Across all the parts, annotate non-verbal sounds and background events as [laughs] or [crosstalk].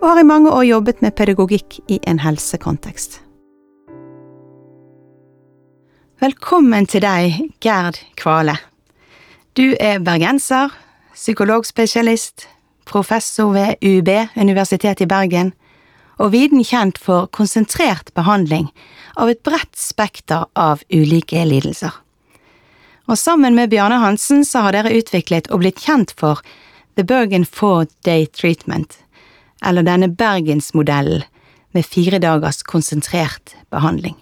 og har i mange år jobbet med pedagogikk i en helsekontekst. Velkommen til deg, Gerd Kvale. Du er bergenser, psykologspesialist, professor ved UB, Universitetet i Bergen, og viden kjent for konsentrert behandling av et bredt spekter av ulike lidelser. Og sammen med Bjarne Hansen så har dere utviklet og blitt kjent for The Bergen Four Day Treatment, eller denne Bergensmodellen med fire dagers konsentrert behandling.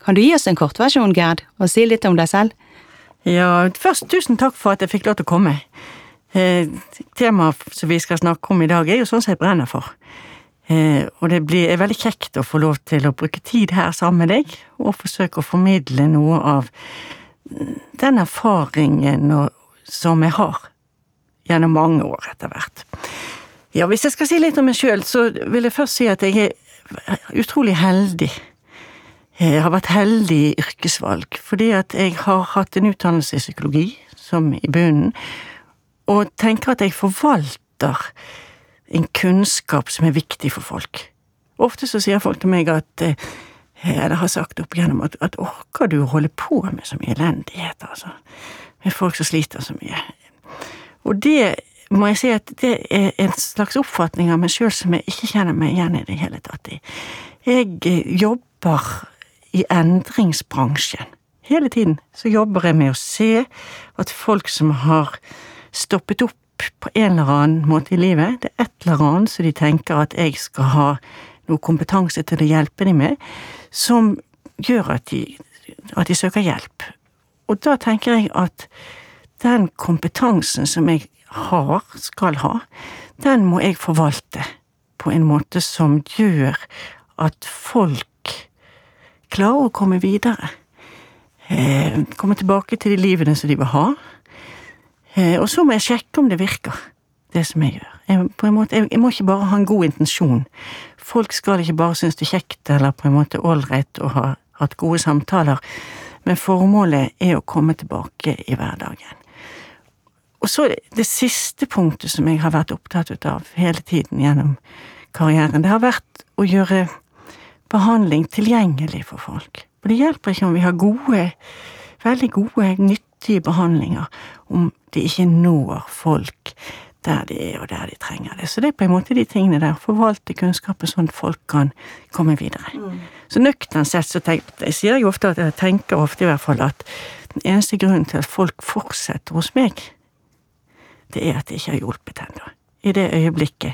Kan du gi oss en kortversjon, Gerd, og si litt om deg selv? Ja, først tusen takk for at jeg fikk lov til å komme. Eh, Temaet som vi skal snakke om i dag, er jo sånn som jeg brenner for. Eh, og det blir, er veldig kjekt å få lov til å bruke tid her sammen med deg, og forsøke å formidle noe av den erfaringen og, som jeg har gjennom mange år etter hvert. Ja, hvis jeg skal si litt om meg sjøl, så vil jeg først si at jeg er utrolig heldig. Jeg har vært heldig i yrkesvalg, fordi at jeg har hatt en utdannelse i psykologi, som i bunnen, og tenker at jeg forvalter en kunnskap som er viktig for folk. Ofte så sier folk til meg at eller har sagt opp igjennom at, at orker du å holde på med så mye elendighet, altså? Med folk som sliter så mye. Og det må jeg si at det er en slags oppfatning av meg sjøl som jeg ikke kjenner meg igjen i det hele tatt i. Jeg eh, jobber i endringsbransjen. Hele tiden så jobber jeg med å se at folk som har stoppet opp på en eller annen måte i livet, det er et eller annet som de tenker at jeg skal ha noe kompetanse til å hjelpe dem med, som gjør at de, at de søker hjelp. Og da tenker jeg at den kompetansen som jeg har, skal ha, den må jeg forvalte på en måte som gjør at folk klarer å komme videre. Eh, komme tilbake til de livene som de vil ha. Eh, og så må jeg sjekke om det virker, det som jeg gjør. Jeg, måte, jeg, jeg må ikke bare ha en god intensjon. Folk skal ikke bare synes det er kjekt eller på en måte ålreit å ha hatt gode samtaler, men formålet er å komme tilbake i hverdagen. Og så det siste punktet som jeg har vært opptatt av hele tiden gjennom karrieren, det har vært å gjøre behandling tilgjengelig for folk. For det hjelper ikke om vi har gode, veldig gode, nyttige behandlinger, om det ikke når folk der de er, og der de trenger det. Så det er på en måte de tingene der. Forvalte kunnskapen sånn at folk kan komme videre. Mm. Så nøkternt sett så tenker jeg sier jeg ofte at jeg tenker ofte i hvert fall at den eneste grunnen til at folk fortsetter hos meg, det er at det ikke har hjulpet ennå. I det øyeblikket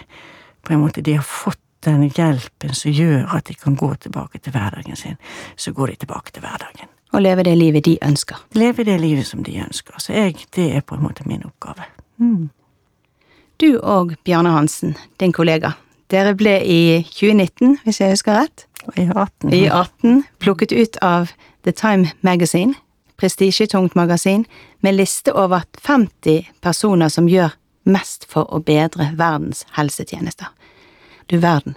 på en måte de har fått den hjelpen som gjør at de kan gå tilbake til hverdagen sin, så går de tilbake til hverdagen. Og leve det livet de ønsker. Leve det livet som de ønsker. Så jeg, det er på en måte min oppgave. Mm. Du og Bjarne Hansen, din kollega, dere ble i 2019, hvis jeg husker rett? I 18. I 18 plukket ut av The Time Magazine prestisjetungt magasin med liste over 50 personer som gjør mest for å bedre verdens helsetjenester. Du verden.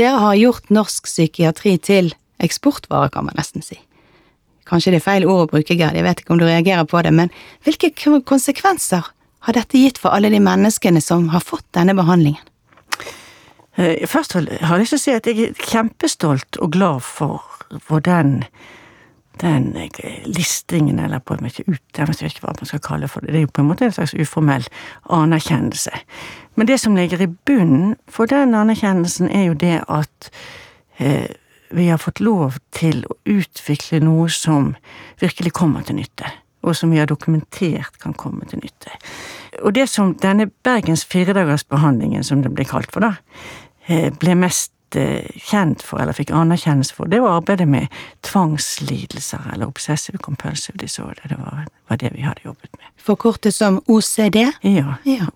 Dere har gjort norsk psykiatri til eksportvare, kan man nesten si. Kanskje det er feil ord å bruke, Gerd, jeg vet ikke om du reagerer på det, men hvilke konsekvenser har dette gitt for alle de menneskene som har fått denne behandlingen? Eh, først har jeg lyst til å si at jeg er kjempestolt og glad for, for den eh, listingen, eller på en måte ut, jeg vet ikke hva man skal kalle for det, det er jo på en måte en slags uformell anerkjennelse. Men det som ligger i bunnen for den anerkjennelsen, er jo det at eh, vi har fått lov til å utvikle noe som virkelig kommer til nytte, og som vi har dokumentert kan komme til nytte. Og det som denne Bergens firedagersbehandlingen, som det ble kalt for, da, eh, ble mest Eh, kjent for, eller fikk anerkjennelse for, det var arbeidet med tvangslidelser, eller obsessive compulsive disorder. Det var, var det vi hadde jobbet med. Forkortet som OCD? Ja. ja.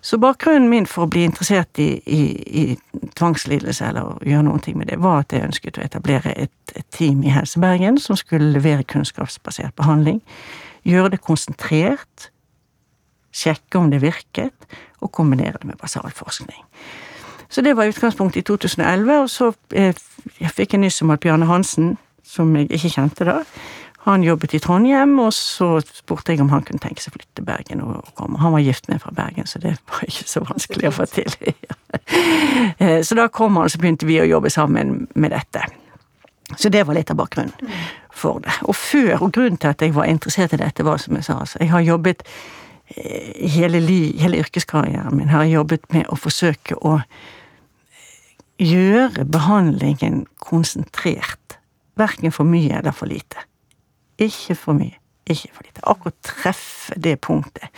Så bakgrunnen min for å bli interessert i, i, i tvangslidelse, eller å gjøre ting med det, var at jeg ønsket å etablere et, et team i Helse Bergen som skulle levere kunnskapsbasert behandling. Gjøre det konsentrert, sjekke om det virket, og kombinere det med basalforskning. Så det var utgangspunktet i 2011, og så eh, jeg fikk jeg nyss om at Bjarne Hansen, som jeg ikke kjente da, han jobbet i Trondheim, og så spurte jeg om han kunne tenke seg å flytte til Bergen og komme. Han var gift med fra Bergen, så det var ikke så vanskelig å få til. [laughs] Eh, så da kom han, og så begynte vi å jobbe sammen med dette. Så det var litt av bakgrunnen for det. Og før, og grunnen til at jeg var interessert i dette, var som jeg sa, altså, jeg har jobbet hele, li, hele yrkeskarrieren min har jeg jobbet med å forsøke å gjøre behandlingen konsentrert. Verken for mye eller for lite. Ikke for mye, ikke for lite. Akkurat treffe det punktet.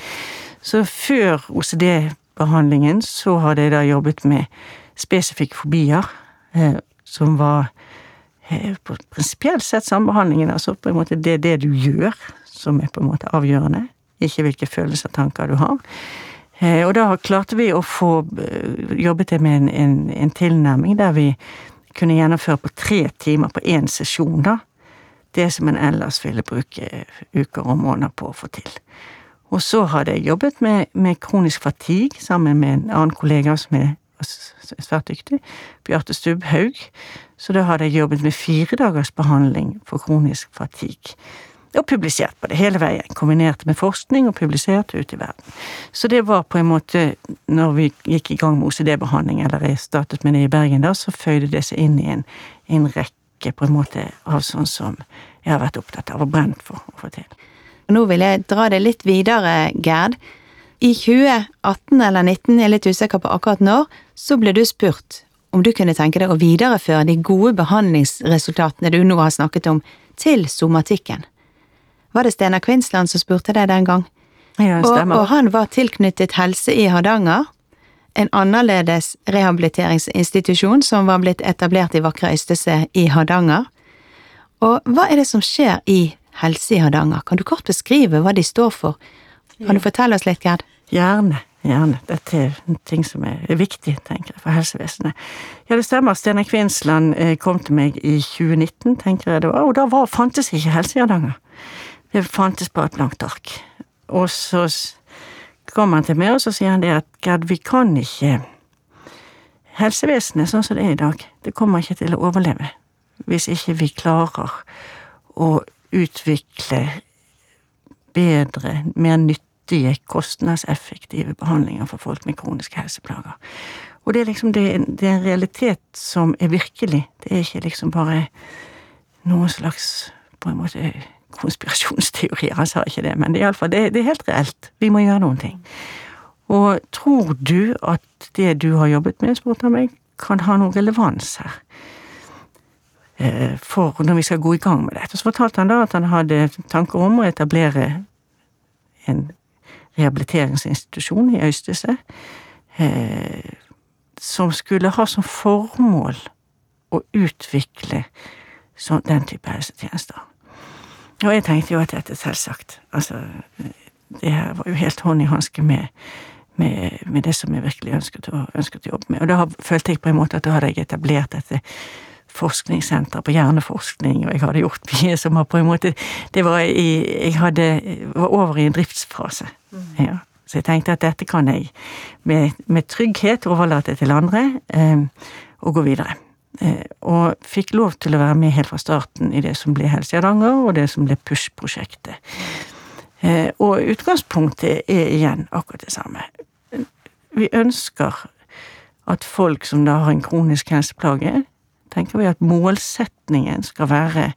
Så før OCD-behandlingen så hadde jeg da jobbet med spesifikke fobier, eh, som var eh, prinsipielt sett sambehandlingen. Altså på en måte det er det du gjør, som er på en måte avgjørende, ikke hvilke følelser og tanker du har. Eh, og da klarte vi å få eh, jobbet med en, en, en tilnærming der vi kunne gjennomføre på tre timer på én sesjon, da det som en ellers ville bruke uker og måneder på å få til. Og så hadde jeg jobbet med, med kronisk fatigue sammen med en annen kollega som er svært dyktig, Bjarte Stubhaug. Så da hadde jeg jobbet med fire dagers behandling for kronisk fatigue. Og publisert på det hele veien. Kombinert med forskning og publisert ut i verden. Så det var på en måte, når vi gikk i gang med OCD-behandling, eller jeg startet med det i Bergen da, så føyde det seg inn i en, en rekke på en måte av sånn som jeg har vært opptatt av og brent for å få til. Nå vil jeg dra det litt videre, Gerd. I 2018 eller 2019, jeg er litt usikker på akkurat når, så ble du spurt om du kunne tenke deg å videreføre de gode behandlingsresultatene du nå har snakket om, til somatikken. Var det Steinar Kvinsland som spurte deg den gang? Ja, stemmer. Og, og han var tilknyttet Helse i Hardanger, en annerledes rehabiliteringsinstitusjon som var blitt etablert i vakre Øystese i Hardanger. Og hva er det som skjer i Helse i Hardanger? Kan du kort beskrive hva de står for? Kan du fortelle oss litt, Gerd? Gjerne. Gjerne. Dette er ting som er viktig, tenker jeg, for helsevesenet. Ja, det stemmer. Steinar Kvinsland eh, kom til meg i 2019, tenker jeg det var, og da var, fantes ikke Helse i Hardanger. Det fantes bare et blankt ark. Og så kommer han til meg, og så sier han det at Gerd, vi kan ikke Helsevesenet sånn som det er i dag, det kommer ikke til å overleve hvis ikke vi klarer å utvikle bedre, mer nyttige, kostnadseffektive behandlinger for folk med kroniske helseplager. Og det er liksom det, det er en realitet som er virkelig. Det er ikke liksom bare noen slags på en måte konspirasjonsteorier, han sa ikke det, men det, er, det, det er helt reelt. Vi må gjøre noen ting. Og tror du at det du har jobbet med, spurte han meg, kan ha noen relevans her? Eh, for når vi skal gå i gang med dette. Så fortalte han da at han hadde tanker om å etablere en rehabiliteringsinstitusjon i Øystese, eh, som skulle ha som formål å utvikle den type helsetjenester. Og jeg tenkte jo at dette selvsagt, altså Det her var jo helt hånd i hanske med, med, med, det som jeg virkelig ønsket å, ønsket å, jobbe med. Og da følte jeg på en måte at da hadde jeg etablert dette forskningssenteret på hjerneforskning, og jeg hadde gjort mye som var på en måte Det var i Jeg hadde, var over i en driftsfase. Mm. Ja. Så jeg tenkte at dette kan jeg med, med trygghet overlate til andre, eh, og gå videre. Eh, og fikk lov til å være med helt fra starten i det som ble Helse Hardanger, og det som ble Push-prosjektet. Eh, og utgangspunktet er igjen akkurat det samme. Vi ønsker at folk som da har en kronisk helseplage, tenker vi at målsetningen skal være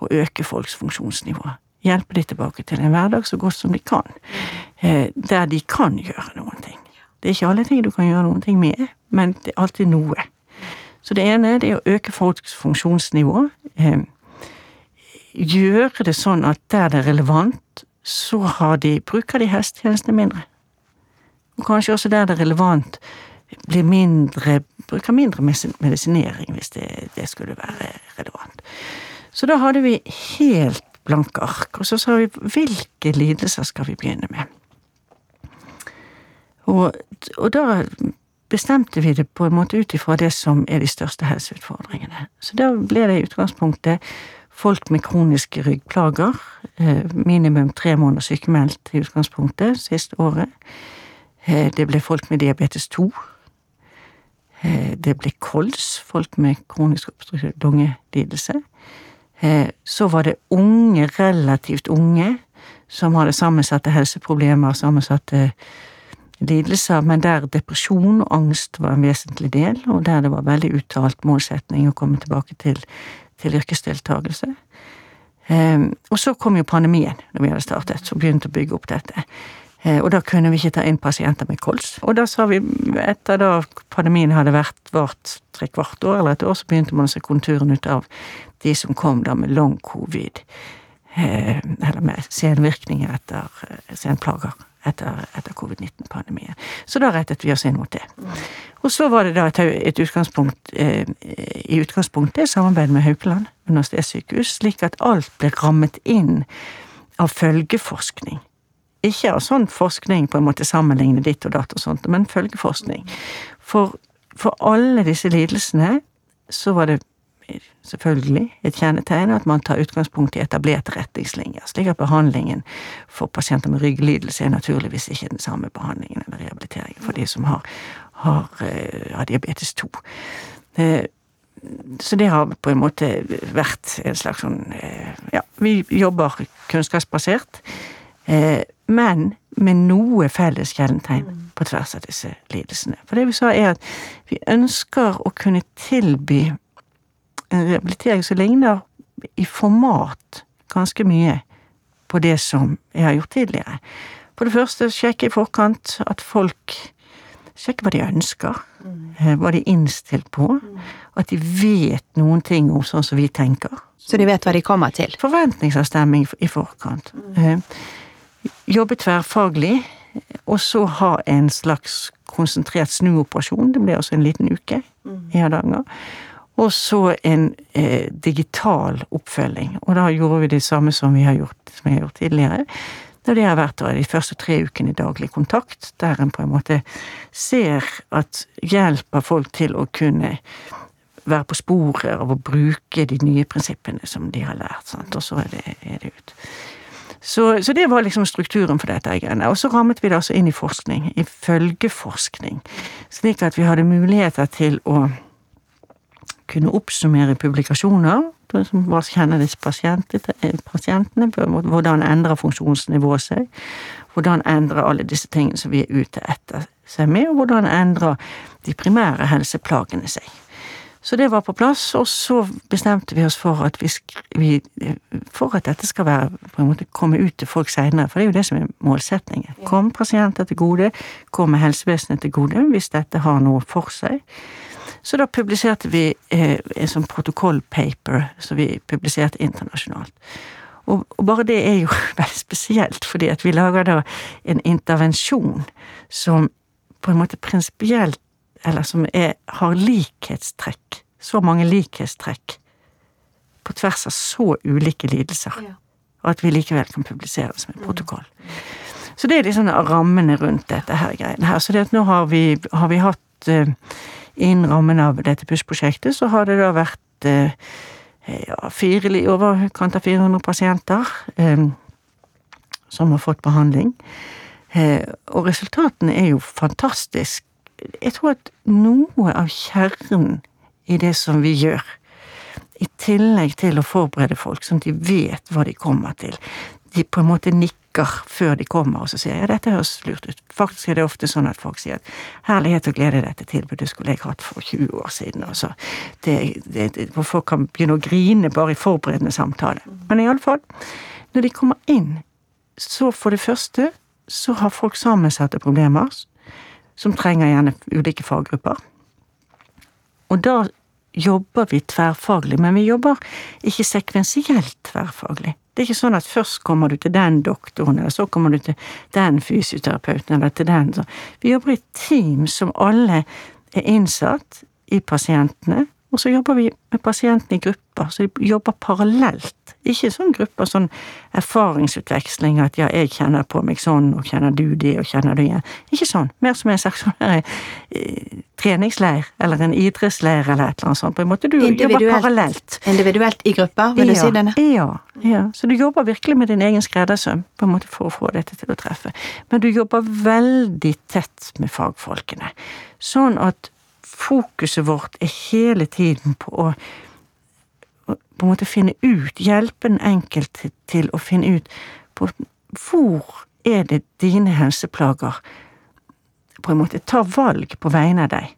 å øke folks funksjonsnivå. Hjelpe de tilbake til en hverdag så godt som de kan. Eh, der de kan gjøre noen ting. Det er ikke alle ting du kan gjøre noen ting med, men det er alltid noe. Så det ene det er å øke folks funksjonsnivå. Eh, gjøre det sånn at der det er relevant, så de, bruker de hestetjenestene mindre. Og kanskje også der det er relevant, mindre, bruker mindre medisinering, hvis det, det skulle være relevant. Så da hadde vi helt blanke ark, og så sa vi hvilke lidelser skal vi begynne med? Og, og da bestemte vi det på en måte ut ifra det som er de største helseutfordringene. Så da ble det i utgangspunktet folk med kroniske ryggplager. Eh, minimum tre måneder sykemeldt i utgangspunktet siste året. Eh, det ble folk med diabetes 2. Eh, det ble kols, folk med kronisk obstruktiv lungelidelse. Så var det unge, relativt unge, som hadde sammensatte helseproblemer, sammensatte lidelser, men der depresjon og angst var en vesentlig del, og der det var veldig uttalt målsetning å komme tilbake til til yrkesdeltakelse. Um, og så kom jo pandemien, når vi hadde startet, og begynte å bygge opp dette. Eh, og da kunne vi ikke ta inn pasienter med kols. Og da sa vi, etter da pandemien hadde vært vart tre kvart år eller et år, så begynte man å se konturen ut av de som kom da med long covid. Eh, eller med senvirkninger etter eh, senplager etter, etter covid-19-pandemien. Så da rettet vi oss inn mot det. Og så var det da et, et utgangspunkt, eh, i utgangspunktet samarbeid med Haukeland universitetssykehus, slik at alt ble rammet inn av følgeforskning. Ikke av sånn forskning på en måte sammenligne ditt og datt og sånt, men følgeforskning. For, for alle disse lidelsene så var det selvfølgelig et kjennetegn at man tar utgangspunkt i etablerte retningslinjer, slik at behandlingen for pasienter med rygglidelse er naturligvis ikke den samme behandlingen eller rehabiliteringen for de som har, har, eh, har diabetes 2. Eh, så det har på en måte vært en slags sånn eh, Ja, vi jobber kunnskapsbasert, men med noe felles kjennetegn på tvers av disse lidelsene. For det vi sa, er at vi ønsker å kunne tilby en rehabilitering som ligner i format ganske mye på det som jeg har gjort tidligere. For det første sjekke i forkant at folk sjekker hva de ønsker, mm. hva de er innstilt på, mm. at de vet noen ting om sånn som vi tenker. Så de vet hva de kommer til? Forventningsavstemming i forkant. Mm. Jobbe tverrfaglig, og så ha en slags konsentrert snuoperasjon. Det blir altså en liten uke i Hardanger. Og så en eh, digital oppfølging. Og da gjorde vi det samme som vi har gjort, som jeg har gjort tidligere. Det har vært de første tre ukene i daglig kontakt, der en på en måte ser at hjelper folk til å kunne være på sporet av å bruke de nye prinsippene som de har lært. Sant? Og så er det, er det ut. Så, så, det var liksom strukturen for dette greiene. Og så rammet vi det altså inn i forskning, i følgeforskning, slik at vi hadde muligheter til å kunne oppsummere publikasjoner som kjenner disse pasientene, hvordan endrer funksjonsnivået seg, hvordan endrer alle disse tingene som vi er ute etter seg med, og hvordan endrer de primære helseplagene seg. Så det var på plass, og så bestemte vi oss for at vi, vi For at dette skal være, på en måte komme ut til folk seinere, for det er jo det som er målsetningen. Kom pasienter til gode, kom helsevesenet til gode, hvis dette har noe for seg. Så da publiserte vi eh, en sånn protokollpaper som vi publiserte internasjonalt. Og, og, bare det er jo [laughs] veldig spesielt, fordi at vi lager da en intervensjon som på en måte prinsipielt Eller som er, har likhetstrekk. Så mange likhetstrekk på tvers av så ulike lidelser. Ja. Og at vi likevel kan publisere det som en protokoll. Mm. Så det er liksom rammene rundt dette her greiene her. Så det at nå har vi, har vi hatt uh, Innen rammen av dette bussprosjektet så har det da vært eh, ja, overkant av 400 pasienter eh, som har fått behandling. Eh, og resultatene er jo fantastisk. Jeg tror at noe av kjernen i det som vi gjør, i tillegg til å forberede folk sånn at de vet hva de kommer til, de på en måte nikker før de kommer, og så sier jeg ja, dette høres lurt ut. Faktisk er det ofte sånn at folk sier at herlighet og glede, dette tilbudet skulle jeg hatt for 20 år siden. Og så det, det, det, folk kan begynne å grine bare i forberedende samtale. Men iallfall, når de kommer inn, så for det første så har folk sammensatte problemer som trenger gjerne ulike faggrupper. Og da jobber vi tverrfaglig, men vi jobber ikke sekvensielt tverrfaglig. Det er ikke sånn at først kommer du til den doktoren, eller så kommer du til den fysioterapeuten, eller til den Vi jobber i et team som alle er innsatt i pasientene, og så jobber vi med pasientene i grupper, så de jobber parallelt. Ikke sånn grupper, sånn erfaringsutveksling at ja, jeg kjenner på meg sånn, og kjenner du det, og kjenner du igjen. Ikke sånn. Mer som en slags sånn eh, treningsleir, eller en idrettsleir, eller et eller annet sånt. På en måte du jobber parallelt. Individuelt i grupper, vil ja, du si det? Ja, ja. Så du jobber virkelig med din egen skreddersøm, på en måte for å få dette til å treffe. Men du jobber veldig tett med fagfolkene. Sånn at fokuset vårt er hele tiden på å på en måte finne ut, hjelpe den enkelte til å finne ut på hvor er det dine helseplager på en måte tar valg på vegne av deg.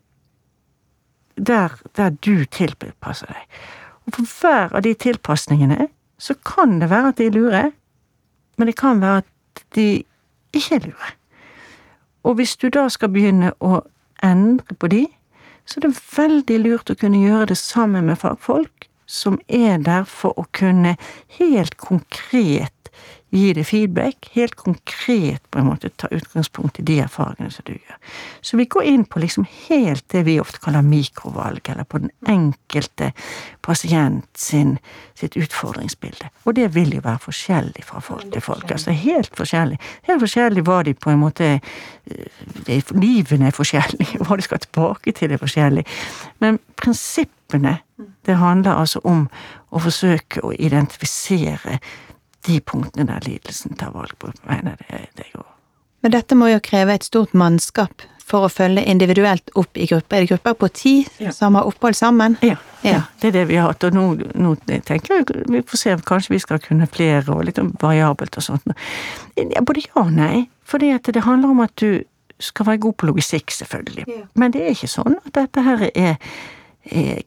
Der, der du tilpasser deg. Og for hver av de tilpasningene så kan det være at de lurer, men det kan være at de ikke lurer. Og hvis du da skal begynne å endre på de, så det er veldig lurt å kunne gjøre det sammen med fagfolk som er der for å kunne helt konkret gi det feedback, helt konkret på en måte ta utgangspunkt i de erfaringene som du gjør. Så vi går inn på liksom helt det vi ofte kaller mikrovalg, eller på den enkelte pasient sin, sitt utfordringsbilde. Og det vil jo være forskjellig fra folk til folk. Altså helt forskjellig. Helt forskjellig hva de på en måte eh, Livene er forskjellige, [laughs] hva de skal tilbake til er forskjellig. Men prinsippene, det handler altså om å forsøke å identifisere de punktene der lidelsen tar valg på vegne av deg òg. Men dette må jo kreve et stort mannskap for å følge individuelt opp i grupper. Er det grupper på ti ja. som har opphold sammen? Ja, ja. det er det vi har hatt. Og nå, nå, tenker jeg vi får se, kanskje vi skal kunne flere, og litt variabelt og sånt. Både ja og nei. Fordi det handler om at du skal være god på logistikk, selvfølgelig. Men det er ikke sånn at dette her er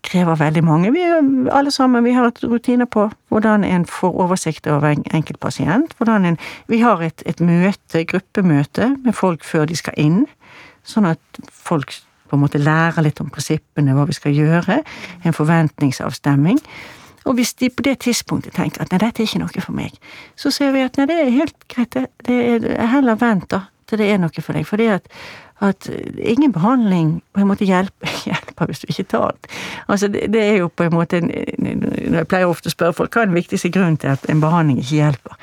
krever veldig mange. Vi alle sammen vi har et rutiner på hvordan en får oversikt over en enkelt pasient. hvordan en, Vi har et, et møte, gruppemøte med folk før de skal inn, sånn at folk på en måte lærer litt om prinsippene, hva vi skal gjøre. En forventningsavstemming. Og hvis de på det tidspunktet tenker at nei, dette er ikke noe for meg, så ser vi at nei, det er helt greit, det er heller vent da, til det er noe for deg. Fordi at at ingen behandling på en måte hjelper, [laughs] hjelper hvis du ikke tar den. Altså, det, det, er jo på en måte en, Jeg pleier ofte å spørre folk hva er den viktigste grunnen til at en behandling ikke hjelper.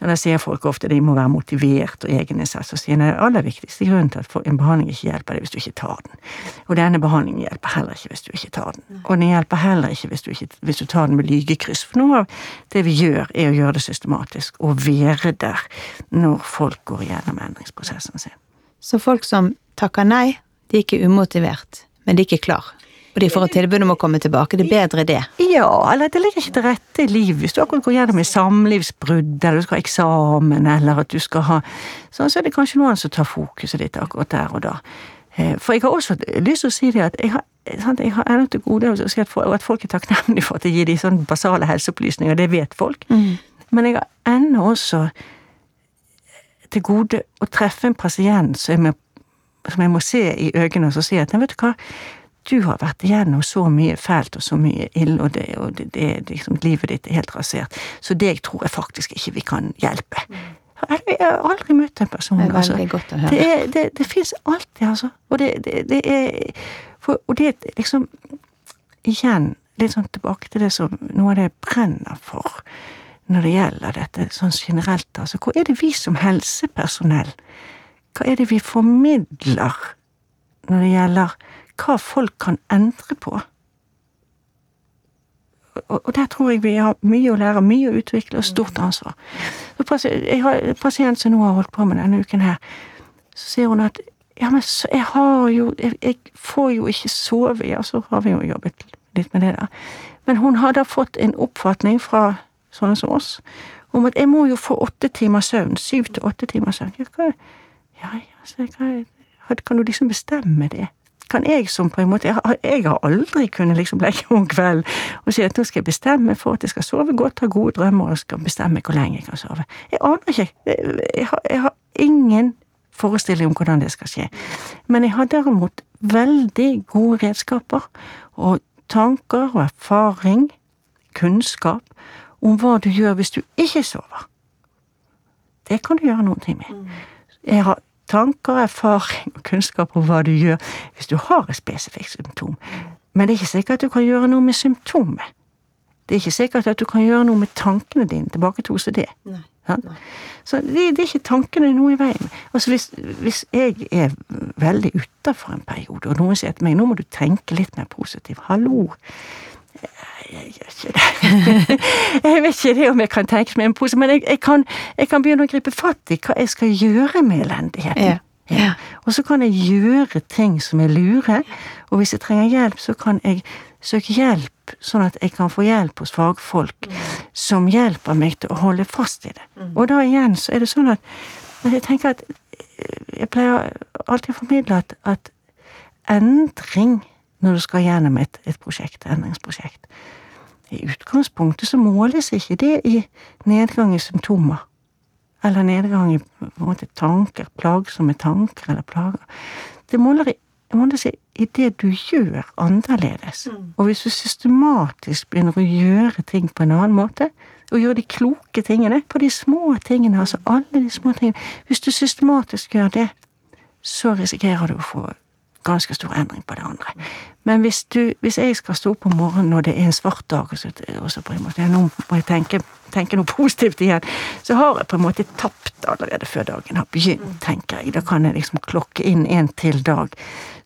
Og Da sier folk ofte at de må være motivert og egeninnsats. Og sier den aller viktigste grunnen til at en behandling ikke hjelper, det er hvis du ikke tar den. Og denne behandlingen hjelper heller ikke hvis du ikke tar den. Og den hjelper heller ikke hvis du, ikke, hvis du tar den med lygekryss. For noe av det vi gjør, er å gjøre det systematisk, og være der når folk går gjennom endringsprosessen sin. Så folk som takker nei, de er ikke umotivert, men de er ikke klar. Og de får et tilbud om å komme tilbake. Det er bedre det. Ja, eller det ligger ikke til rette i livet. Hvis du akkurat går gjennom et samlivsbrudd, eller du skal ha eksamen, eller at du skal ha sånn, så er det kanskje noen som tar fokuset ditt akkurat der og da. Eh, for jeg har også lyst til å si det at jeg har, sant, jeg har ennå til gode å si at, folk er takknemlige for at jeg gir dem sånne basale helseopplysninger, det vet folk. Mm. Men jeg har ennå også til gode å treffe en pasient som jeg, som jeg må se i øynene og si at vet du hva, du har vært igjennom så mye fælt og så mye ille, og, det, og det, det, liksom, livet ditt er helt rasert, så deg tror jeg faktisk ikke vi kan hjelpe. Jeg har aldri møtt en person. Det er veldig altså. godt å høre. Det, er, det, det fins alltid, altså. Og det, det, er for, Og det er liksom Igjen, litt sånn tilbake til det som noe av det jeg brenner for når det gjelder dette sånn generelt. Altså, hva er det vi som helsepersonell Hva er det vi formidler når det gjelder hva folk kan endre på? Og, der tror jeg vi har mye å lære, mye å utvikle, og stort ansvar. Jeg har en pasient som nå har holdt på med denne uken her, så sier hun at ja, men jeg har jo jeg, jeg, får jo ikke sove. Ja, så har vi jo jobbet litt med det der. Men hun har da fått en oppfatning fra sånne som oss, om at jeg må jo få åtte timer søvn. Syv til åtte timer søvn. Ja, hva, ja, altså, hva, kan du liksom bestemme det? Kan jeg som på en måte Jeg, jeg har aldri kunnet liksom legge om kvelden og si at nå skal jeg bestemme for at jeg skal sove godt, ha gode drømmer og skal bestemme hvor lenge jeg kan sove. Jeg aner ikke. Jeg har, jeg har ingen forestilling om hvordan det skal skje. Men jeg har derimot veldig gode redskaper og tanker og erfaring, kunnskap, om hva du gjør hvis du ikke sover. Det kan du gjøre noen ting med. Jeg har tanker, erfaring og kunnskap om hva du gjør hvis du har et spesifikt symptom. Men det er ikke sikkert at du kan gjøre noe med symptomet. Det er ikke sikkert at du kan gjøre noe med tankene dine, tilbake til OCD. Nei. Ja? Så det, det er ikke tankene noe i veien med. Altså hvis, hvis jeg er veldig utafor en periode, og noen sier til meg nå må du tenke litt mer positivt, hallo, jeg gjør ikke det. [laughs] jeg vet ikke det om jeg kan tenke meg en pose, men jeg, jeg, kan, jeg, kan, begynne å gripe fatt i hva jeg skal gjøre med elendigheten. Ja. Ja. Og så kan jeg gjøre ting som er lure, og hvis jeg trenger hjelp, så kan jeg søke hjelp, sånn at jeg kan få hjelp hos fagfolk som hjelper meg til å holde fast i det. Og da igjen så er det sånn at jeg tenker at jeg pleier alltid å formidle at, at endring når du skal gjennom et, et prosjekt, endringsprosjekt I utgangspunktet så måles ikke det i nedgang i symptomer. Eller nedgang i måte, tanker, plagsomme tanker eller plager. Det måler i jeg må si, i det du gjør annerledes. Mm. Og hvis du systematisk begynner å gjøre ting på en annen måte, og gjøre de kloke tingene på de små tingene, altså alle de små tingene Hvis du systematisk gjør det, så risikerer du å få ganske stor endring på det andre. Men hvis, du, hvis jeg skal stå opp om morgenen når det er en svart dag, og så, og så på en måte, nå må jeg tenke, tenke, noe [laughs] positivt igjen, så har jeg på en måte tapt allerede før dagen har begynt, tenker jeg. Da kan jeg liksom klokke inn en til dag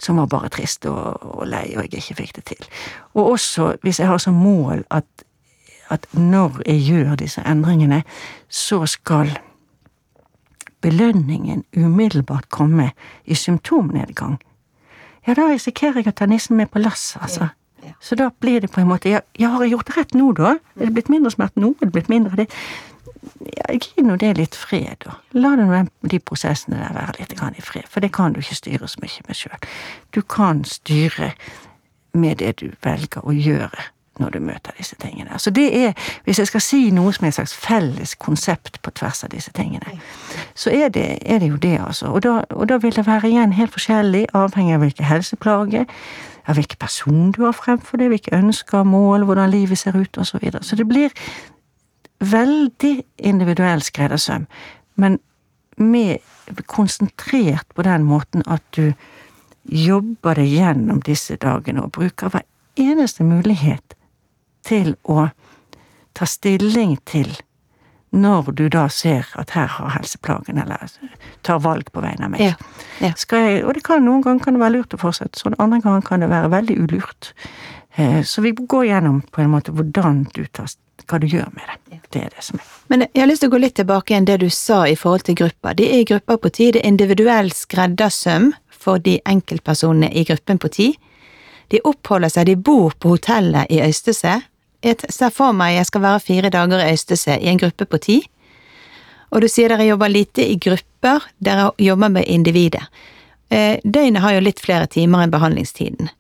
som var bare trist og, og lei, og jeg ikke fikk det til. Og også hvis jeg har som mål at, at når jeg gjør disse endringene, så skal belønningen umiddelbart komme i symptomnedgang ja, da risikerer jeg å ta nissen med på lasset, altså. Ja. Så da blir det på en måte ja, ja, har jeg gjort rett nå, da? Er det blitt mindre smerte nå? Er det blitt mindre det? Ja, gi nå det litt fred, da. La nå de prosessene der være litt i fred, for det kan du ikke styre så mye med sjøl. Du kan styre med det du velger å gjøre når du møter disse tingene. Så det er, hvis jeg skal si noe som er et slags felles konsept på tvers av disse tingene, så er det, er det jo det, altså. Og da, og da, vil det være igjen helt forskjellig, avhengig av hvilke helseplager av hvilken person du har fremfor deg, hvilke ønsker, mål, hvordan livet ser ut, og Så, videre. så det blir veldig individuell skreddersøm, men med konsentrert på den måten at du jobber deg gjennom disse dagene og bruker hver eneste mulighet til å ta stilling til når du da ser at her har helseplagen, eller tar valg på vegne av meg. Ja, ja. Jeg, og det kan noen ganger kan det være lurt å fortsette sånn, andre ganger kan det være veldig ulurt. Eh, så vi går gjennom på en måte hvordan du tar, hva du gjør med det. Det er det som er. Men jeg har lyst til å gå litt tilbake igjen det du sa i forhold til grupper. De er i grupper på ti, det er individuell skreddersøm for de enkeltpersonene i gruppen på ti. De oppholder seg, de bor på hotellet i Øystese. Jeg ser for meg jeg skal være fire dager i Øystese i en gruppe på ti. Og du sier dere jobber lite i grupper, dere jobber med individet. Eh, døgnet har jo litt flere timer enn behandlingstiden.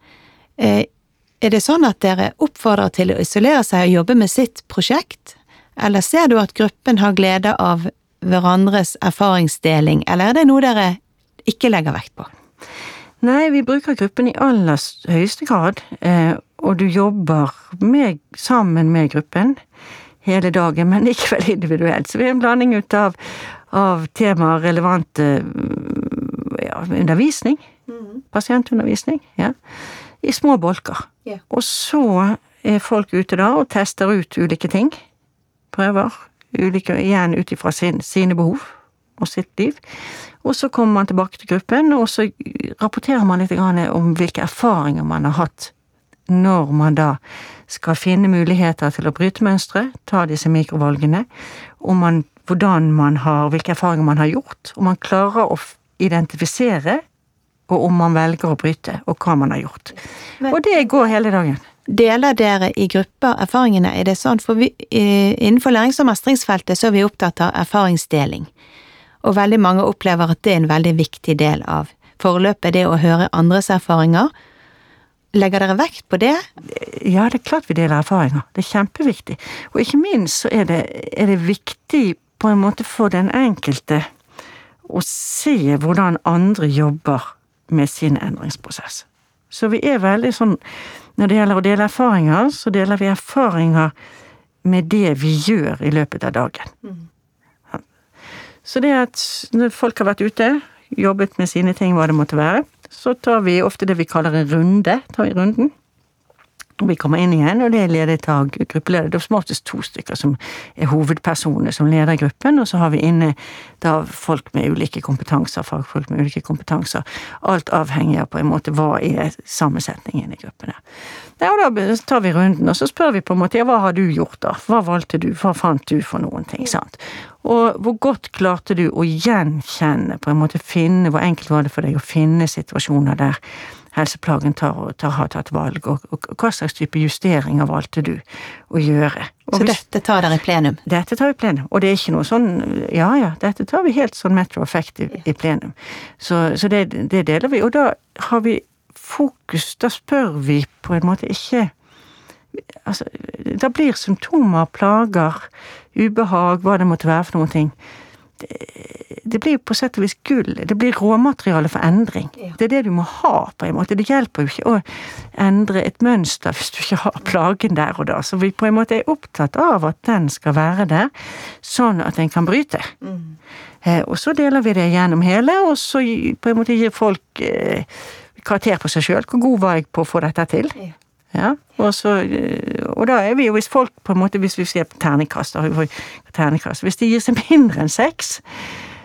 Eh, er det sånn at dere oppfordrer til å isolere seg og jobbe med sitt prosjekt, eller ser du at gruppen har glede av hverandres erfaringsdeling, eller er det noe dere ikke legger vekt på? Nei, vi bruker gruppen i aller høyeste grad, eh, og du jobber med, sammen med gruppen hele dagen, men likevel individuelt. Så vi er en blanding ut av, av temaer relevante ja, undervisning, pasientundervisning, ja, i små bolker. Yeah. Og så er folk ute da og tester ut ulike ting. Prøver. Ulike, igjen ut ifra sin, sine behov og sitt liv. Og så kommer man tilbake til gruppen, og så rapporterer man litt om hvilke erfaringer man har hatt når man da skal finne muligheter til å bryte mønstre, ta disse mikrovalgene, og man, hvordan man har, hvilke erfaringer man har gjort, om man klarer å identifisere, og om man velger å bryte, og hva man har gjort. Men- og det går hele dagen. Deler dere i grupper erfaringene? Er det sånn? For vi, innenfor lærings- og mestringsfeltet så er vi opptatt av erfaringsdeling. Og veldig mange opplever at det er en veldig viktig del av forløpet, det å høre andres erfaringer. Legger dere vekt på det? Ja, det er klart vi deler erfaringer. Det er kjempeviktig. Og ikke minst så er det, er det viktig på en måte for den enkelte å se hvordan andre jobber med sin endringsprosess. Så vi er veldig sånn Når det gjelder å dele erfaringer, så deler vi erfaringer med det vi gjør i løpet av dagen. Så det at når folk har vært ute, jobbet med sine ting, hva det måtte være, så tar vi ofte det vi kaller en runde. Tar vi runden. Vi kommer inn igjen, og det er ledet av gruppeleder. Det er som oftest to stykker som er hovedpersoner som leder gruppen, og så har vi inne da folk med ulike kompetanser, fagfolk med ulike kompetanser. Alt avhengig av på en måte hva er sammensetningen i gruppene. Ja, og da tar vi runden, og så spør vi på en måte ja, hva har du gjort da? Hva valgte du? Hva fant du for noen ting? sant? Og hvor godt klarte du å gjenkjenne, på en måte finne, hvor enkelt var det for deg å finne situasjoner der helseplagen tar, tar, har tatt valg, og, og, hva slags type justeringer valgte du å gjøre? Og Så hvis, dette tar dere i plenum? Dette tar vi i plenum, og det er ikke noe sånn ja ja, dette tar vi helt sånn metro effect i, i plenum. Så, så det, det, deler vi, og da har vi fokus, da spør vi på en måte ikke Altså, da blir symptomer, plager, ubehag, hva det måtte være for noen ting det blir på sett og vis gull. Det blir råmateriale for endring. Ja. Det er det du må ha, på en måte. Det hjelper jo ikke å endre et mønster hvis du ikke har plagen der og da. Så vi på en måte er opptatt av at den skal være der, sånn at den kan bryte. Mm. Eh, og så deler vi det gjennom hele, og så på en måte gir folk eh, karakter på seg sjøl. Hvor god var jeg på å få dette til? Ja. Ja, og, så, eh, og da er vi jo, hvis folk på en måte, hvis vi ser på ternekast, ternekast Hvis de gir seg mindre enn seks,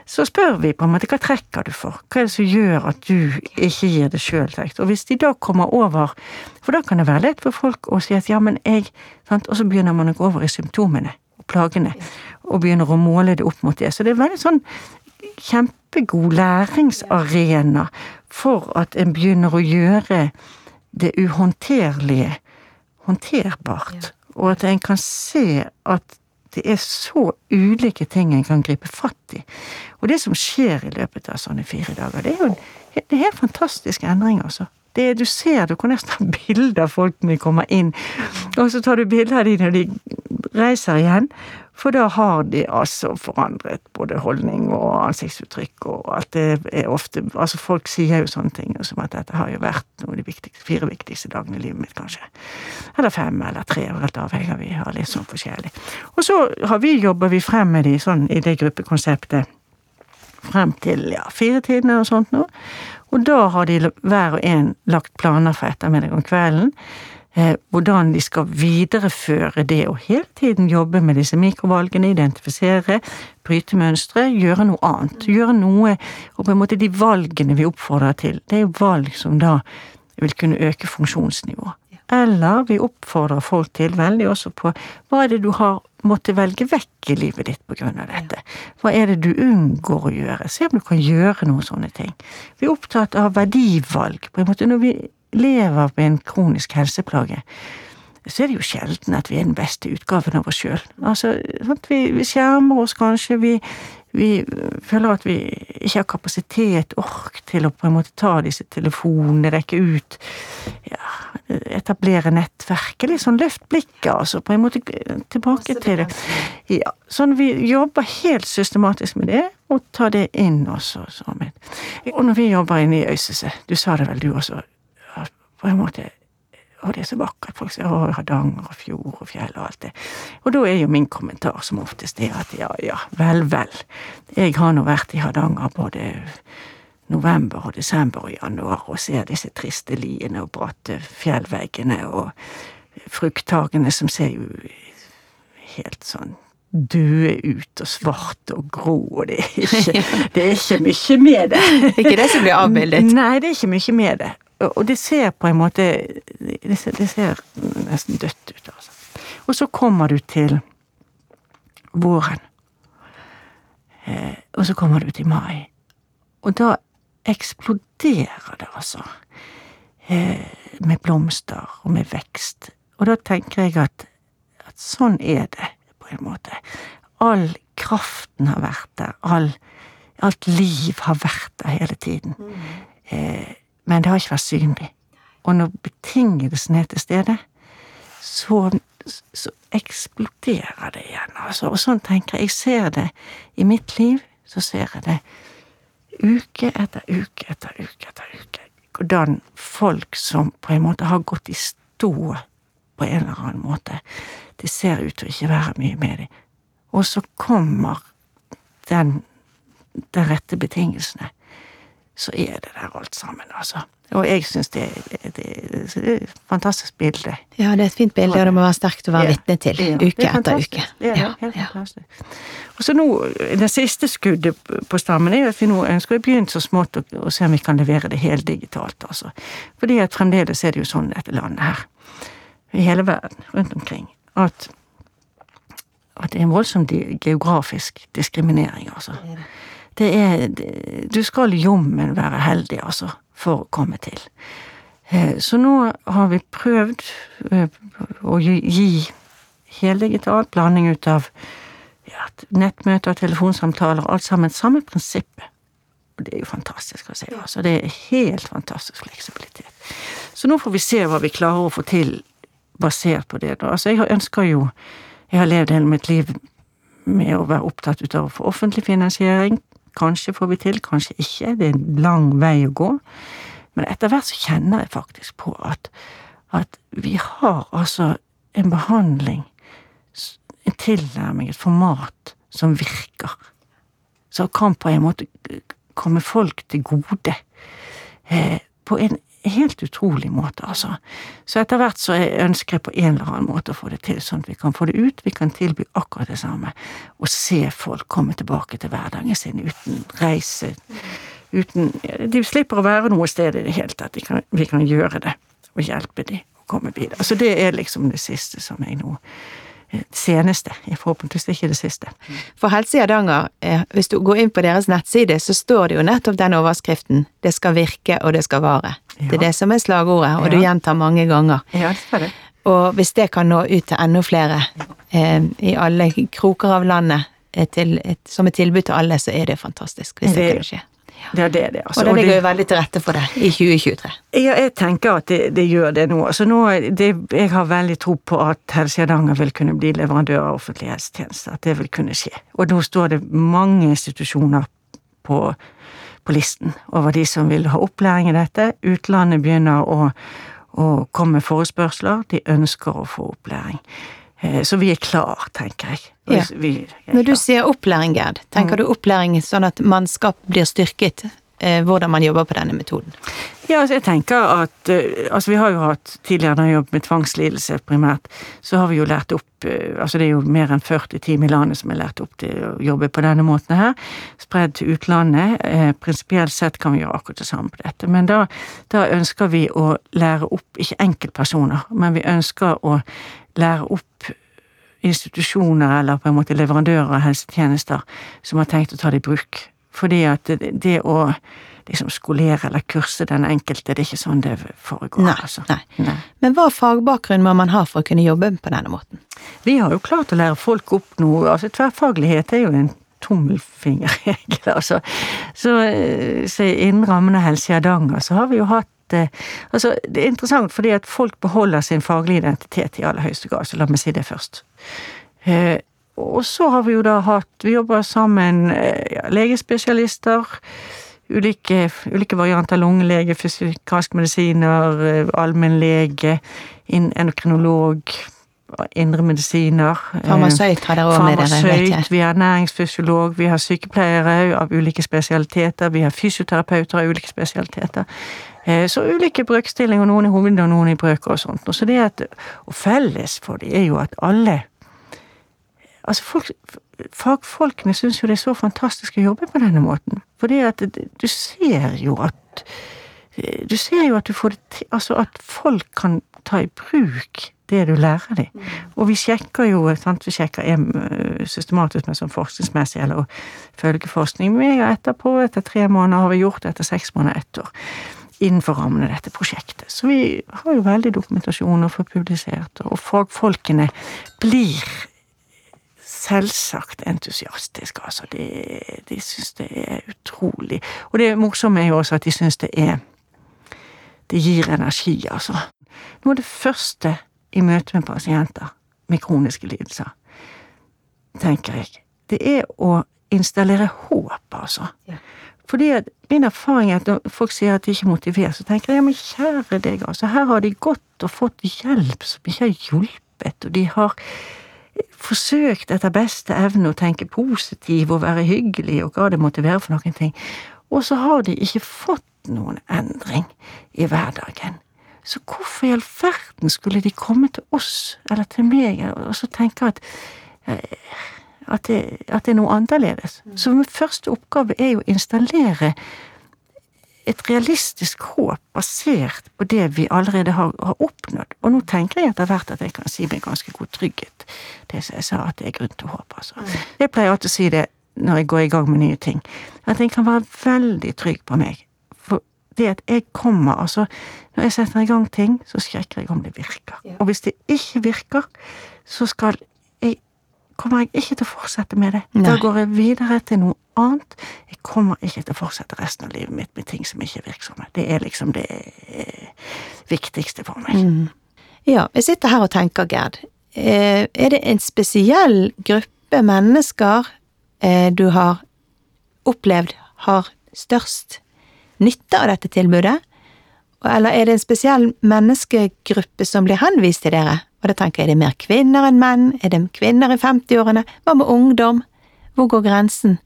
så spør vi på en måte hva trekker du for? Hva er det som gjør at du ikke gir det sjøl tekt? Og hvis de da kommer over For da kan det være lett for folk å si at ja, men jeg sant? Og så begynner man å gå over i symptomene og plagene, og begynner å måle det opp mot det. Så det er veldig sånn kjempegod læringsarena for at en begynner å gjøre det uhåndterlige håndterbart, og at en kan se at det er så ulike ting en kan gripe fatt i. Og det som skjer i løpet av sånne fire dager, det er jo det er helt fantastiske endringer, altså. Det du ser, du kan nesten [laughs] ha bilde av folk når de kommer inn, og så tar du bilde av de når de reiser igjen, for da har de altså forandret både holdning og ansiktsuttrykk og alt det er ofte Altså folk sier jo sånne ting som at dette har jo vært noen av de viktigste, fire viktigste dagene i livet mitt, kanskje. Eller fem eller tre, alt avhengig av vi har litt sånn forskjellig. Og så har vi, jobber vi frem med de sånn i det gruppekonseptet frem til ja, firetidene og sånt nå. Og da har de hver og en lagt planer for ettermiddag om kvelden hvordan de skal videreføre det å hele tiden jobbe med disse mikrovalgene, identifisere, bryte mønstre, gjøre noe annet. Gjøre noe Og på en måte de valgene vi oppfordrer til, det er jo valg som da vil kunne øke funksjonsnivået. Eller vi oppfordrer folk til, veldig også på, hva er det du har måttet velge vekk i livet ditt på grunn av dette? Hva er det du unngår å gjøre? Se om du kan gjøre noen sånne ting. Vi er opptatt av verdivalg. på en måte Når vi lever med en kronisk helseplage, så er det jo sjelden at vi er den beste utgaven av oss sjøl. Altså, vi, vi, skjermer oss kanskje, vi, vi, føler at vi ikke har kapasitet, ork, til å på en måte ta disse telefonene, rekke ut, ja, etablere nettverket. Litt sånn løft blikket, altså, på en måte tilbake til det. Ja, sånn vi jobber helt systematisk med det, og tar det inn også. Sammen. Og når vi jobber inne i Øystese, du sa det vel du også, på en måte og det er så vakkert. Folk sier 'Å, Hardanger og fjord og fjell' og alt det. Og da er jo min kommentar som oftest det at ja, ja, vel, vel. Jeg har nå vært i Hardanger både november og desember og januar og ser disse triste liene og bratte fjellveggene og frukthagene som ser jo helt sånn døde ut og svart og grå, og det er ikke, det er ikke mye med det. [laughs] ikke det som blir avbildet? Nei, det er ikke mye med det og det ser på en måte Det ser, det ser nesten dødt ut, altså. Og så kommer du til våren. Eh, og så kommer du til mai. Og da eksploderer det, altså. Eh, med blomster og med vekst. Og da tenker jeg at, at sånn er det, på en måte. All kraften har vært der. All, alt liv har vært der hele tiden. Mm. Eh, men det har ikke vært synlig. Og når betingelsene er til stede, så, så eksploderer det igjen, altså. Og sånn tenker jeg. Jeg ser det i mitt liv, så ser jeg det uke etter uke etter uke etter uke. Hvordan folk som på en måte har gått i stå på en eller annen måte, det ser ut til å ikke være mye med dem. Og så kommer den, den rette betingelsene så er det der alt sammen, altså. Og jeg syns det, det, det, er et fantastisk bilde. Ja, det er et fint bilde, og det må være sterkt å være Ja. vitne til, Ja, uke er etter uke. Det er Ja, helt fantastisk. Og så nå, Det siste skuddet på stammen er at vi nå ønsker å begynne så smått å, å se om vi kan levere det heldigitalt. altså. Fordi at fremdeles er det jo sånn i dette landet her, i hele verden, rundt omkring, at, at det er en voldsom geografisk diskriminering, altså. Det er det- Du skal jommen være heldig, altså, for å komme til. Eh, Så nå har vi prøvd eh, å gi- heldigital blanding ut av ja, nettmøter, telefonsamtaler, alt sammen. Samme prinsippet. Og det er jo fantastisk å se. Altså, det er helt fantastisk fleksibilitet. Så nå får vi se hva vi klarer å få til basert på det. Altså, jeg ønsker jo Jeg har levd hele mitt liv med å være opptatt av å få offentlig finansiering. Kanskje får vi til, kanskje ikke. Det er en lang vei å gå. Men etter hvert så kjenner jeg faktisk på at, at vi har altså en behandling, en tilnærming, et format, som virker. Som kan på en måte komme folk til gode. Eh, på en helt utrolig måte, altså. Så etter hvert så ønsker jeg på en eller annen måte å få det til, sånn at vi kan få det ut, vi kan tilby akkurat det samme, og se folk komme tilbake til hverdagen sin uten reise, uten De slipper å være noe sted i det hele tatt, kan, vi kan gjøre det, og hjelpe dem å komme videre. Så det er liksom det siste som jeg nå eh, Seneste, forhåpentligvis ikke det siste. For Helse Hardanger, eh, hvis du går inn på deres nettside, så står det jo nettopp den overskriften 'Det skal virke, og det skal vare'. Det er det som er slagordet, og du gjentar mange ganger. Ja, det det. Og hvis det kan nå ut til enda flere eh, i alle kroker av landet, eh, som et tilbud til alle, så er det fantastisk. Hvis det, Det- kunne skje. Det er det, det. Altså, Og det ligger jo veldig til rette for det i 2023. Ja, jeg tenker at det, det gjør det nå. Altså nå det, jeg har veldig tro på at Helse Hardanger vil kunne bli leverandør av offentlige helsetjenester. At det vil kunne skje. Og nå står det mange institusjoner på, på listen over de som vil ha opplæring i dette. Utlandet begynner å, å komme med forespørsler. De ønsker å få opplæring. Eh, Så vi er klar, tenker jeg. Ja. Vi er Når du sier opplæring, Gerd, tenker du opplæring sånn at mannskap blir styrket? Eh, hvordan man jobber på denne metoden? Ja, altså jeg tenker at eh, Altså, vi har jo hatt tidligere når jeg jobbet med tvangslidelse primært, så har vi jo lært opp eh, Altså, det er jo mer enn 40 team i landet som er lært opp til å jobbe på denne måten her. Spredd til utlandet. Prinsipielt sett kan vi gjøre akkurat det samme på dette. Men da, da ønsker vi å lære opp, ikke enkeltpersoner, men vi ønsker å lære opp institusjoner eller på en måte leverandører av helsetjenester som har tenkt å ta det i bruk. Fordi at det, å liksom skolere eller kurse den enkelte, det er ikke sånn det foregår. Nei, altså. nei. Nei. Men hva fagbakgrunn må man ha for å kunne jobbe på denne måten? Vi har jo klart å lære folk opp noe. altså Tverrfaglighet er jo en tommelfingerregel, [laughs] altså. Så, eh, så innen rammen av Helse Hardanger så har vi jo hatt eh, Altså, det er interessant fordi at folk beholder sin faglige identitet i aller høyeste grad, så la meg si det først. Eh, og så har vi jo da hatt Vi jobber sammen, eh, ja, legespesialister. Ulike, ulike varianter lungelege, fysikalsk medisiner, eh, allmennlege, endokrinolog, indremedisiner. medisiner. Farmasøyt har dere også med dere, vet jeg. Vi har næringsfysiolog, vi har sykepleiere av ulike spesialiteter, vi har fysioterapeuter av ulike spesialiteter. Eh, Så ulike brøkstillinger, noen i hovedet og noen i brøker og sånt. Så det at, og felles for de er jo at alle Altså folk, Fagfolkene syns jo det er så fantastisk å jobbe på denne måten. Fordi at du ser jo at Du ser jo at du får det til Altså at folk kan ta i bruk det du lærer dem. Og vi sjekker jo sant, Vi sjekker systematisk med sånn forskningsmessig eller følgeforskning. Vi er Men etterpå, etter tre måneder, har vi gjort det etter seks måneder, ett år. Innenfor rammen av dette prosjektet. Så vi har jo veldig dokumentasjon å få publisert, og fagfolkene blir selvsagt entusiastiske, altså. De, de syns det er utrolig. Og det morsomme er jo også at de syns det er Det gir energi, altså. Noe av det første i møte med pasienter med kroniske lidelser, tenker jeg, det er å installere håp, altså. Ja. Fordi at min erfaring er at når folk sier at de ikke er motivert, så tenker jeg ja, men kjære deg, altså. Her har de gått og fått hjelp som ikke har hjulpet, og de har forsøkt etter beste evne å tenke positiv og være hyggelig og hva det måtte være for noen ting. og så har de ikke fått noen endring i hverdagen. Så hvorfor i all verden skulle de komme til oss, eller til meg, og så tenke at eh, at det, at det er noe annerledes. Så min første oppgave er jo å installere et realistisk håp basert på det vi allerede har, har, oppnådd. Og nå tenker jeg etter hvert at jeg kan si med ganske god trygghet det som jeg sa, at det er grunn til håp. Altså. Mm. Jeg pleier alltid å si det når jeg går i gang med nye ting, at jeg kan være veldig trygg på meg. For det at jeg kommer, altså Når jeg setter i gang ting, så sjekker jeg om det virker. Og hvis det ikke virker, så skal jeg kommer jeg ikke til å fortsette med det. Nei. Da går jeg videre til noe annet. Jeg kommer ikke til å fortsette resten av livet mitt med ting som ikke er virksomme. Det er liksom det viktigste for meg. Mm. Ja, jeg sitter her og tenker, Gerd. Eh, er det en spesiell gruppe mennesker eh, du har opplevd har størst nytte av dette tilbudet? Eller er det en spesiell menneskegruppe som blir henvist til dere? Og da tenker jeg, er det mer kvinner enn menn? Er det kvinner i 50-årene? Hva med ungdom? Hvor går grensen?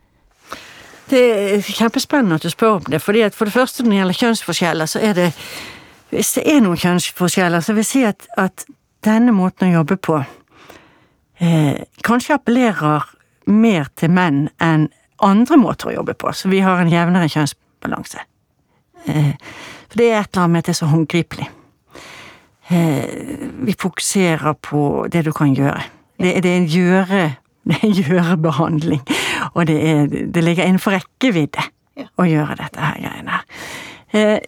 Det er kjempespennende at du spør om det, fordi for det første når det gjelder kjønnsforskjeller, så er det Hvis det er noen kjønnsforskjeller, så vil jeg si at, at denne måten å jobbe på eh, kanskje appellerer mer til menn enn andre måter å jobbe på, så vi har en jevnere kjønnsbalanse. Eh, for det er et eller annet med at det er så håndgripelig. Eh, vi fokuserer på det du kan gjøre. Det, det er en gjøre [laughs] det er gjørebehandling, og det, er, det ligger innenfor rekkevidde å gjøre dette her greiene her. Eh,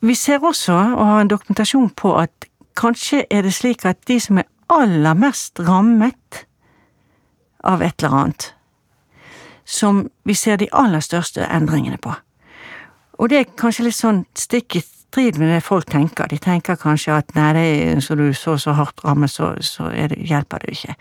vi ser også, og har en dokumentasjon på, at kanskje er det slik at de som er aller mest rammet av et eller annet, som vi ser de aller største endringene på. Og det er kanskje litt sånn stikk i strid med det folk tenker. De tenker kanskje at nei, det er, så du så så hardt rammet, så, så det, hjelper det ikke.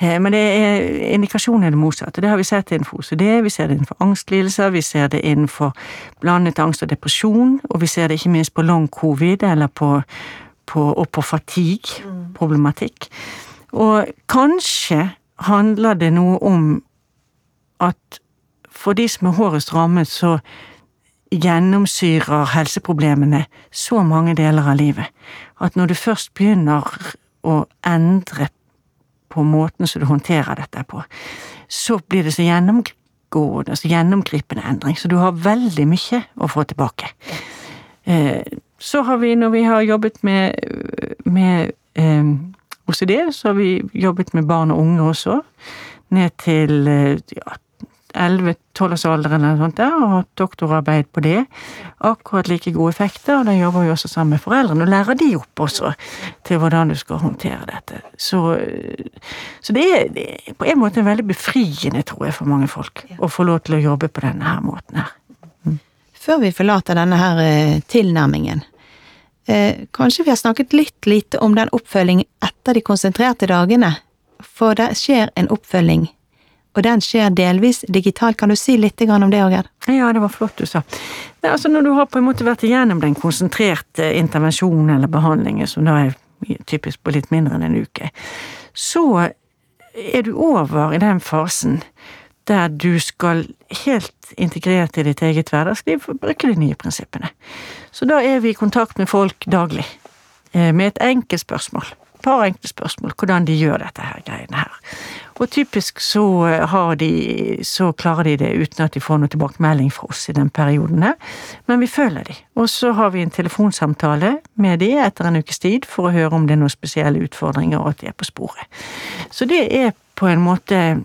Eh, men det er indikasjonen er det motsatte. Det har vi sett innenfor OCD, vi ser det innenfor angstlidelser, vi ser det innenfor blandet angst og depresjon, og vi ser det ikke minst på long covid, eller på, på, og på fatigue-problematikk. Og kanskje handler det noe om at for de som er hårdest rammet, så gjennomsyrer helseproblemene så mange deler av livet at når du først begynner å endre på måten som du håndterer dette på, så blir det så gjennomgående, så gjennomgripende endring. Så du har veldig mye å få tilbake. Eh, så har vi, når vi har jobbet med, med eh, OCD, så har vi jobbet med barn og unge også. Ned til eh, ja, 11-12-årsalderen eller noe sånt der, og hatt doktorarbeid på det. Akkurat like gode effekter, og da jobber vi også sammen med foreldrene og lærer de opp også til hvordan du skal håndtere dette. Så, så det, er, det, er, på en måte veldig befriende, tror jeg, for mange folk å få lov til å jobbe på denne her måten her. Mm. Før vi forlater denne her eh, tilnærmingen, eh, kanskje vi har snakket litt lite om den oppfølging etter de konsentrerte dagene, for det skjer en oppfølging og den skjer delvis digitalt. Kan du si litt om det, Ågerd? Ja, det var flott du sa. Det, altså Når du har på en måte vært igjennom den konsentrerte intervensjonen eller behandlingen, som da er typisk på litt mindre enn en uke, så er du over i den fasen der du skal helt integrert i ditt eget hverdagsliv bruke de nye prinsippene. Så da er vi i kontakt med folk daglig, eh, med et enkelt spørsmål. Par enkle spørsmål, hvordan de gjør dette her greiene her. Og typisk så eh, har de Så klarer de det uten at de får noe tilbakemelding fra oss i den perioden her, men vi følger de. Og så har vi en telefonsamtale med de etter en ukes tid for å høre om det er noen spesielle utfordringer, og at de er på sporet. Så det er på en måte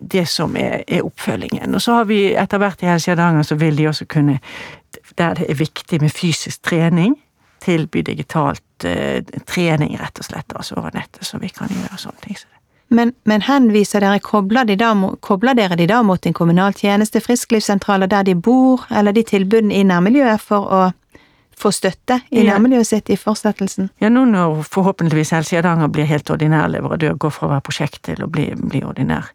det som er, er oppfølgingen. Og så har vi etter hvert i Helse Hardanger så vil de også kunne, der det er viktig med fysisk trening, tilby digitalt eh, trening, rett og slett, altså over nettet, så vi kan gjøre sånne ting. Men, men henviser dere, kobler, de da, kobler dere de da mot en kommunal tjeneste, frisklivssentraler der de bor, eller de tilbudene i nærmiljøet for å få støtte i ja. nærmiljøet sitt i fortsettelsen? Ja, nå når forhåpentligvis Helse Hardanger blir helt ordinær leverandør, går fra å være prosjekt til å bli, bli ordinær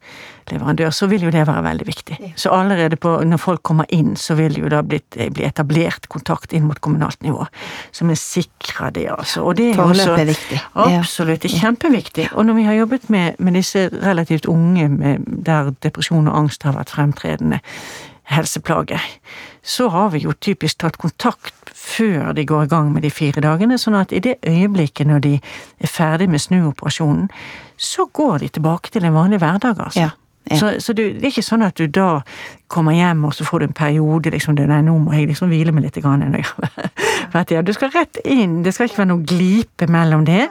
leverandør, så vil jo det være veldig viktig. Så allerede på, når folk kommer inn, så vil jo da bli, bli etablert kontakt inn mot kommunalt nivå, Så vi sikrer det, altså. Og det er også er viktig. Absolutt, det er kjempeviktig. Og når vi har jobbet med, med disse relativt unge med, der depresjon og angst har vært fremtredende, helseplage, så har vi jo typisk tatt kontakt før de går i gang med de fire dagene, sånn at i det øyeblikket når de er ferdig med snuoperasjonen, så går de tilbake til en vanlig hverdag, altså. Ja, ja. Så, så du, det er ikke sånn at du da kommer hjem og så får du en periode liksom, Nei, nå må jeg liksom hvile meg litt. Grann. [laughs] Du skal rett inn, det skal ikke være noe glipe mellom det.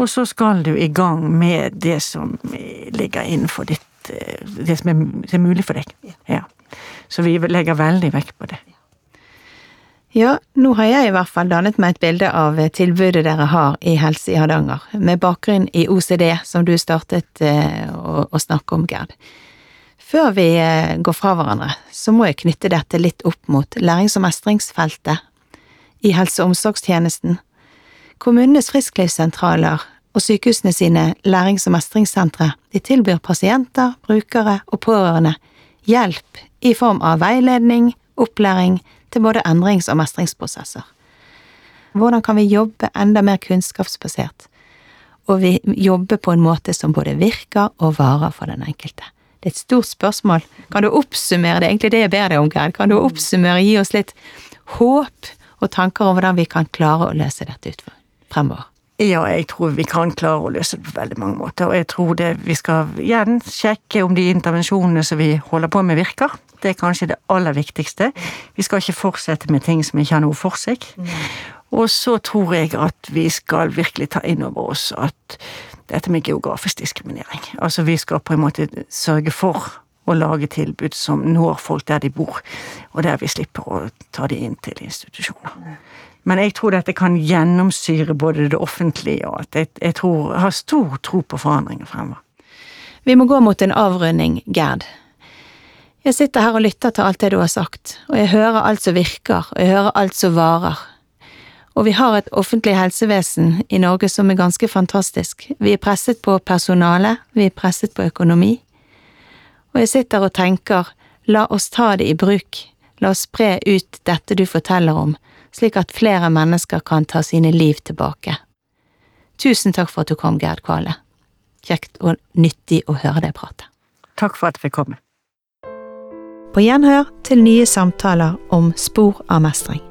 Og så skal du i gang med det som ligger innenfor ditt eh, Det som er, som er mulig for deg. Ja. Så vi legger veldig vekt på det. Ja, nå har jeg i hvert fall dannet meg et bilde av tilbudet dere har i Helse i Hardanger, med bakgrunn i OCD, som du startet eh, å snakke om, Gerd. Før vi eh, går fra hverandre, så må jeg knytte dette litt opp mot lærings- og mestringsfeltet i helse- og omsorgstjenesten. Kommunenes frisklivssentraler og sykehusene sine lærings- og mestringssentre de tilbyr pasienter, brukere og pårørende hjelp i form av veiledning, opplæring til både endrings- og mestringsprosesser. Hvordan kan vi jobbe enda mer kunnskapsbasert, og vi jobber på en måte som både virker og varer for den enkelte? Det er et stort spørsmål. Kan du oppsummere det, egentlig det jeg ber deg om, Gerd? Kan du oppsummere, gi oss litt håp og tanker om hvordan vi kan klare å løse dette ut fremover? Ja, jeg tror vi kan klare å løse det på veldig mange måter. Og jeg tror det vi skal igjen sjekke om de intervensjonene som vi holder på med, virker. Det er kanskje det aller viktigste. Vi skal ikke fortsette med ting som ikke har noe for seg. Og så tror jeg at vi skal virkelig ta inn over oss at dette med geografisk diskriminering Altså vi skal på en måte sørge for å lage tilbud som når folk der de bor, og der vi slipper å ta de inn til institusjoner. Men jeg tror dette kan gjennomsyre både det offentlige og at jeg, jeg tror, har stor tro på forandringer fremover. Vi må gå mot en avrunding, Gerd. Jeg sitter her og lytter til alt det du har sagt, og jeg hører alt som virker, og jeg hører alt som varer. Og vi har et offentlig helsevesen i Norge som er ganske fantastisk. Vi er presset på personale, vi er presset på økonomi. Og jeg sitter og tenker, la oss ta det i bruk, la oss spre ut dette du forteller om, slik at flere mennesker kan ta sine liv tilbake. Tusen takk for at du kom, Gerd Kvale. Kjekt og nyttig å høre deg prate. Takk for at jeg fikk komme. På gjenhør til nye samtaler om spor av mestring.